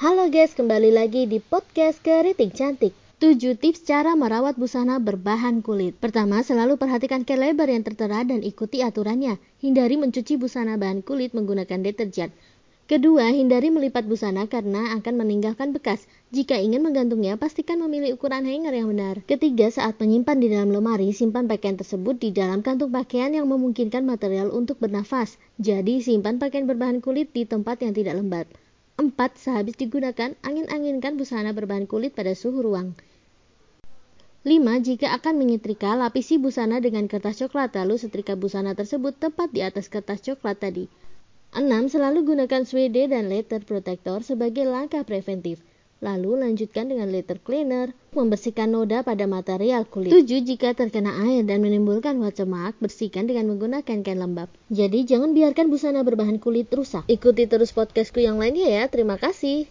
Halo guys, kembali lagi di podcast Keriting Cantik. 7 tips cara merawat busana berbahan kulit. Pertama, selalu perhatikan ke lebar yang tertera dan ikuti aturannya. Hindari mencuci busana bahan kulit menggunakan deterjen. Kedua, hindari melipat busana karena akan meninggalkan bekas. Jika ingin menggantungnya, pastikan memilih ukuran hanger yang benar. Ketiga, saat menyimpan di dalam lemari, simpan pakaian tersebut di dalam kantung pakaian yang memungkinkan material untuk bernafas. Jadi, simpan pakaian berbahan kulit di tempat yang tidak lembab. 4. Sehabis digunakan, angin-anginkan busana berbahan kulit pada suhu ruang. 5. Jika akan menyetrika, lapisi busana dengan kertas coklat lalu setrika busana tersebut tepat di atas kertas coklat tadi. 6. Selalu gunakan suede dan letter protector sebagai langkah preventif. Lalu lanjutkan dengan letter cleaner, membersihkan noda pada material kulit. 7. Jika terkena air dan menimbulkan watermark, bersihkan dengan menggunakan kain lembab. Jadi jangan biarkan busana berbahan kulit rusak. Ikuti terus podcastku yang lainnya ya. Terima kasih.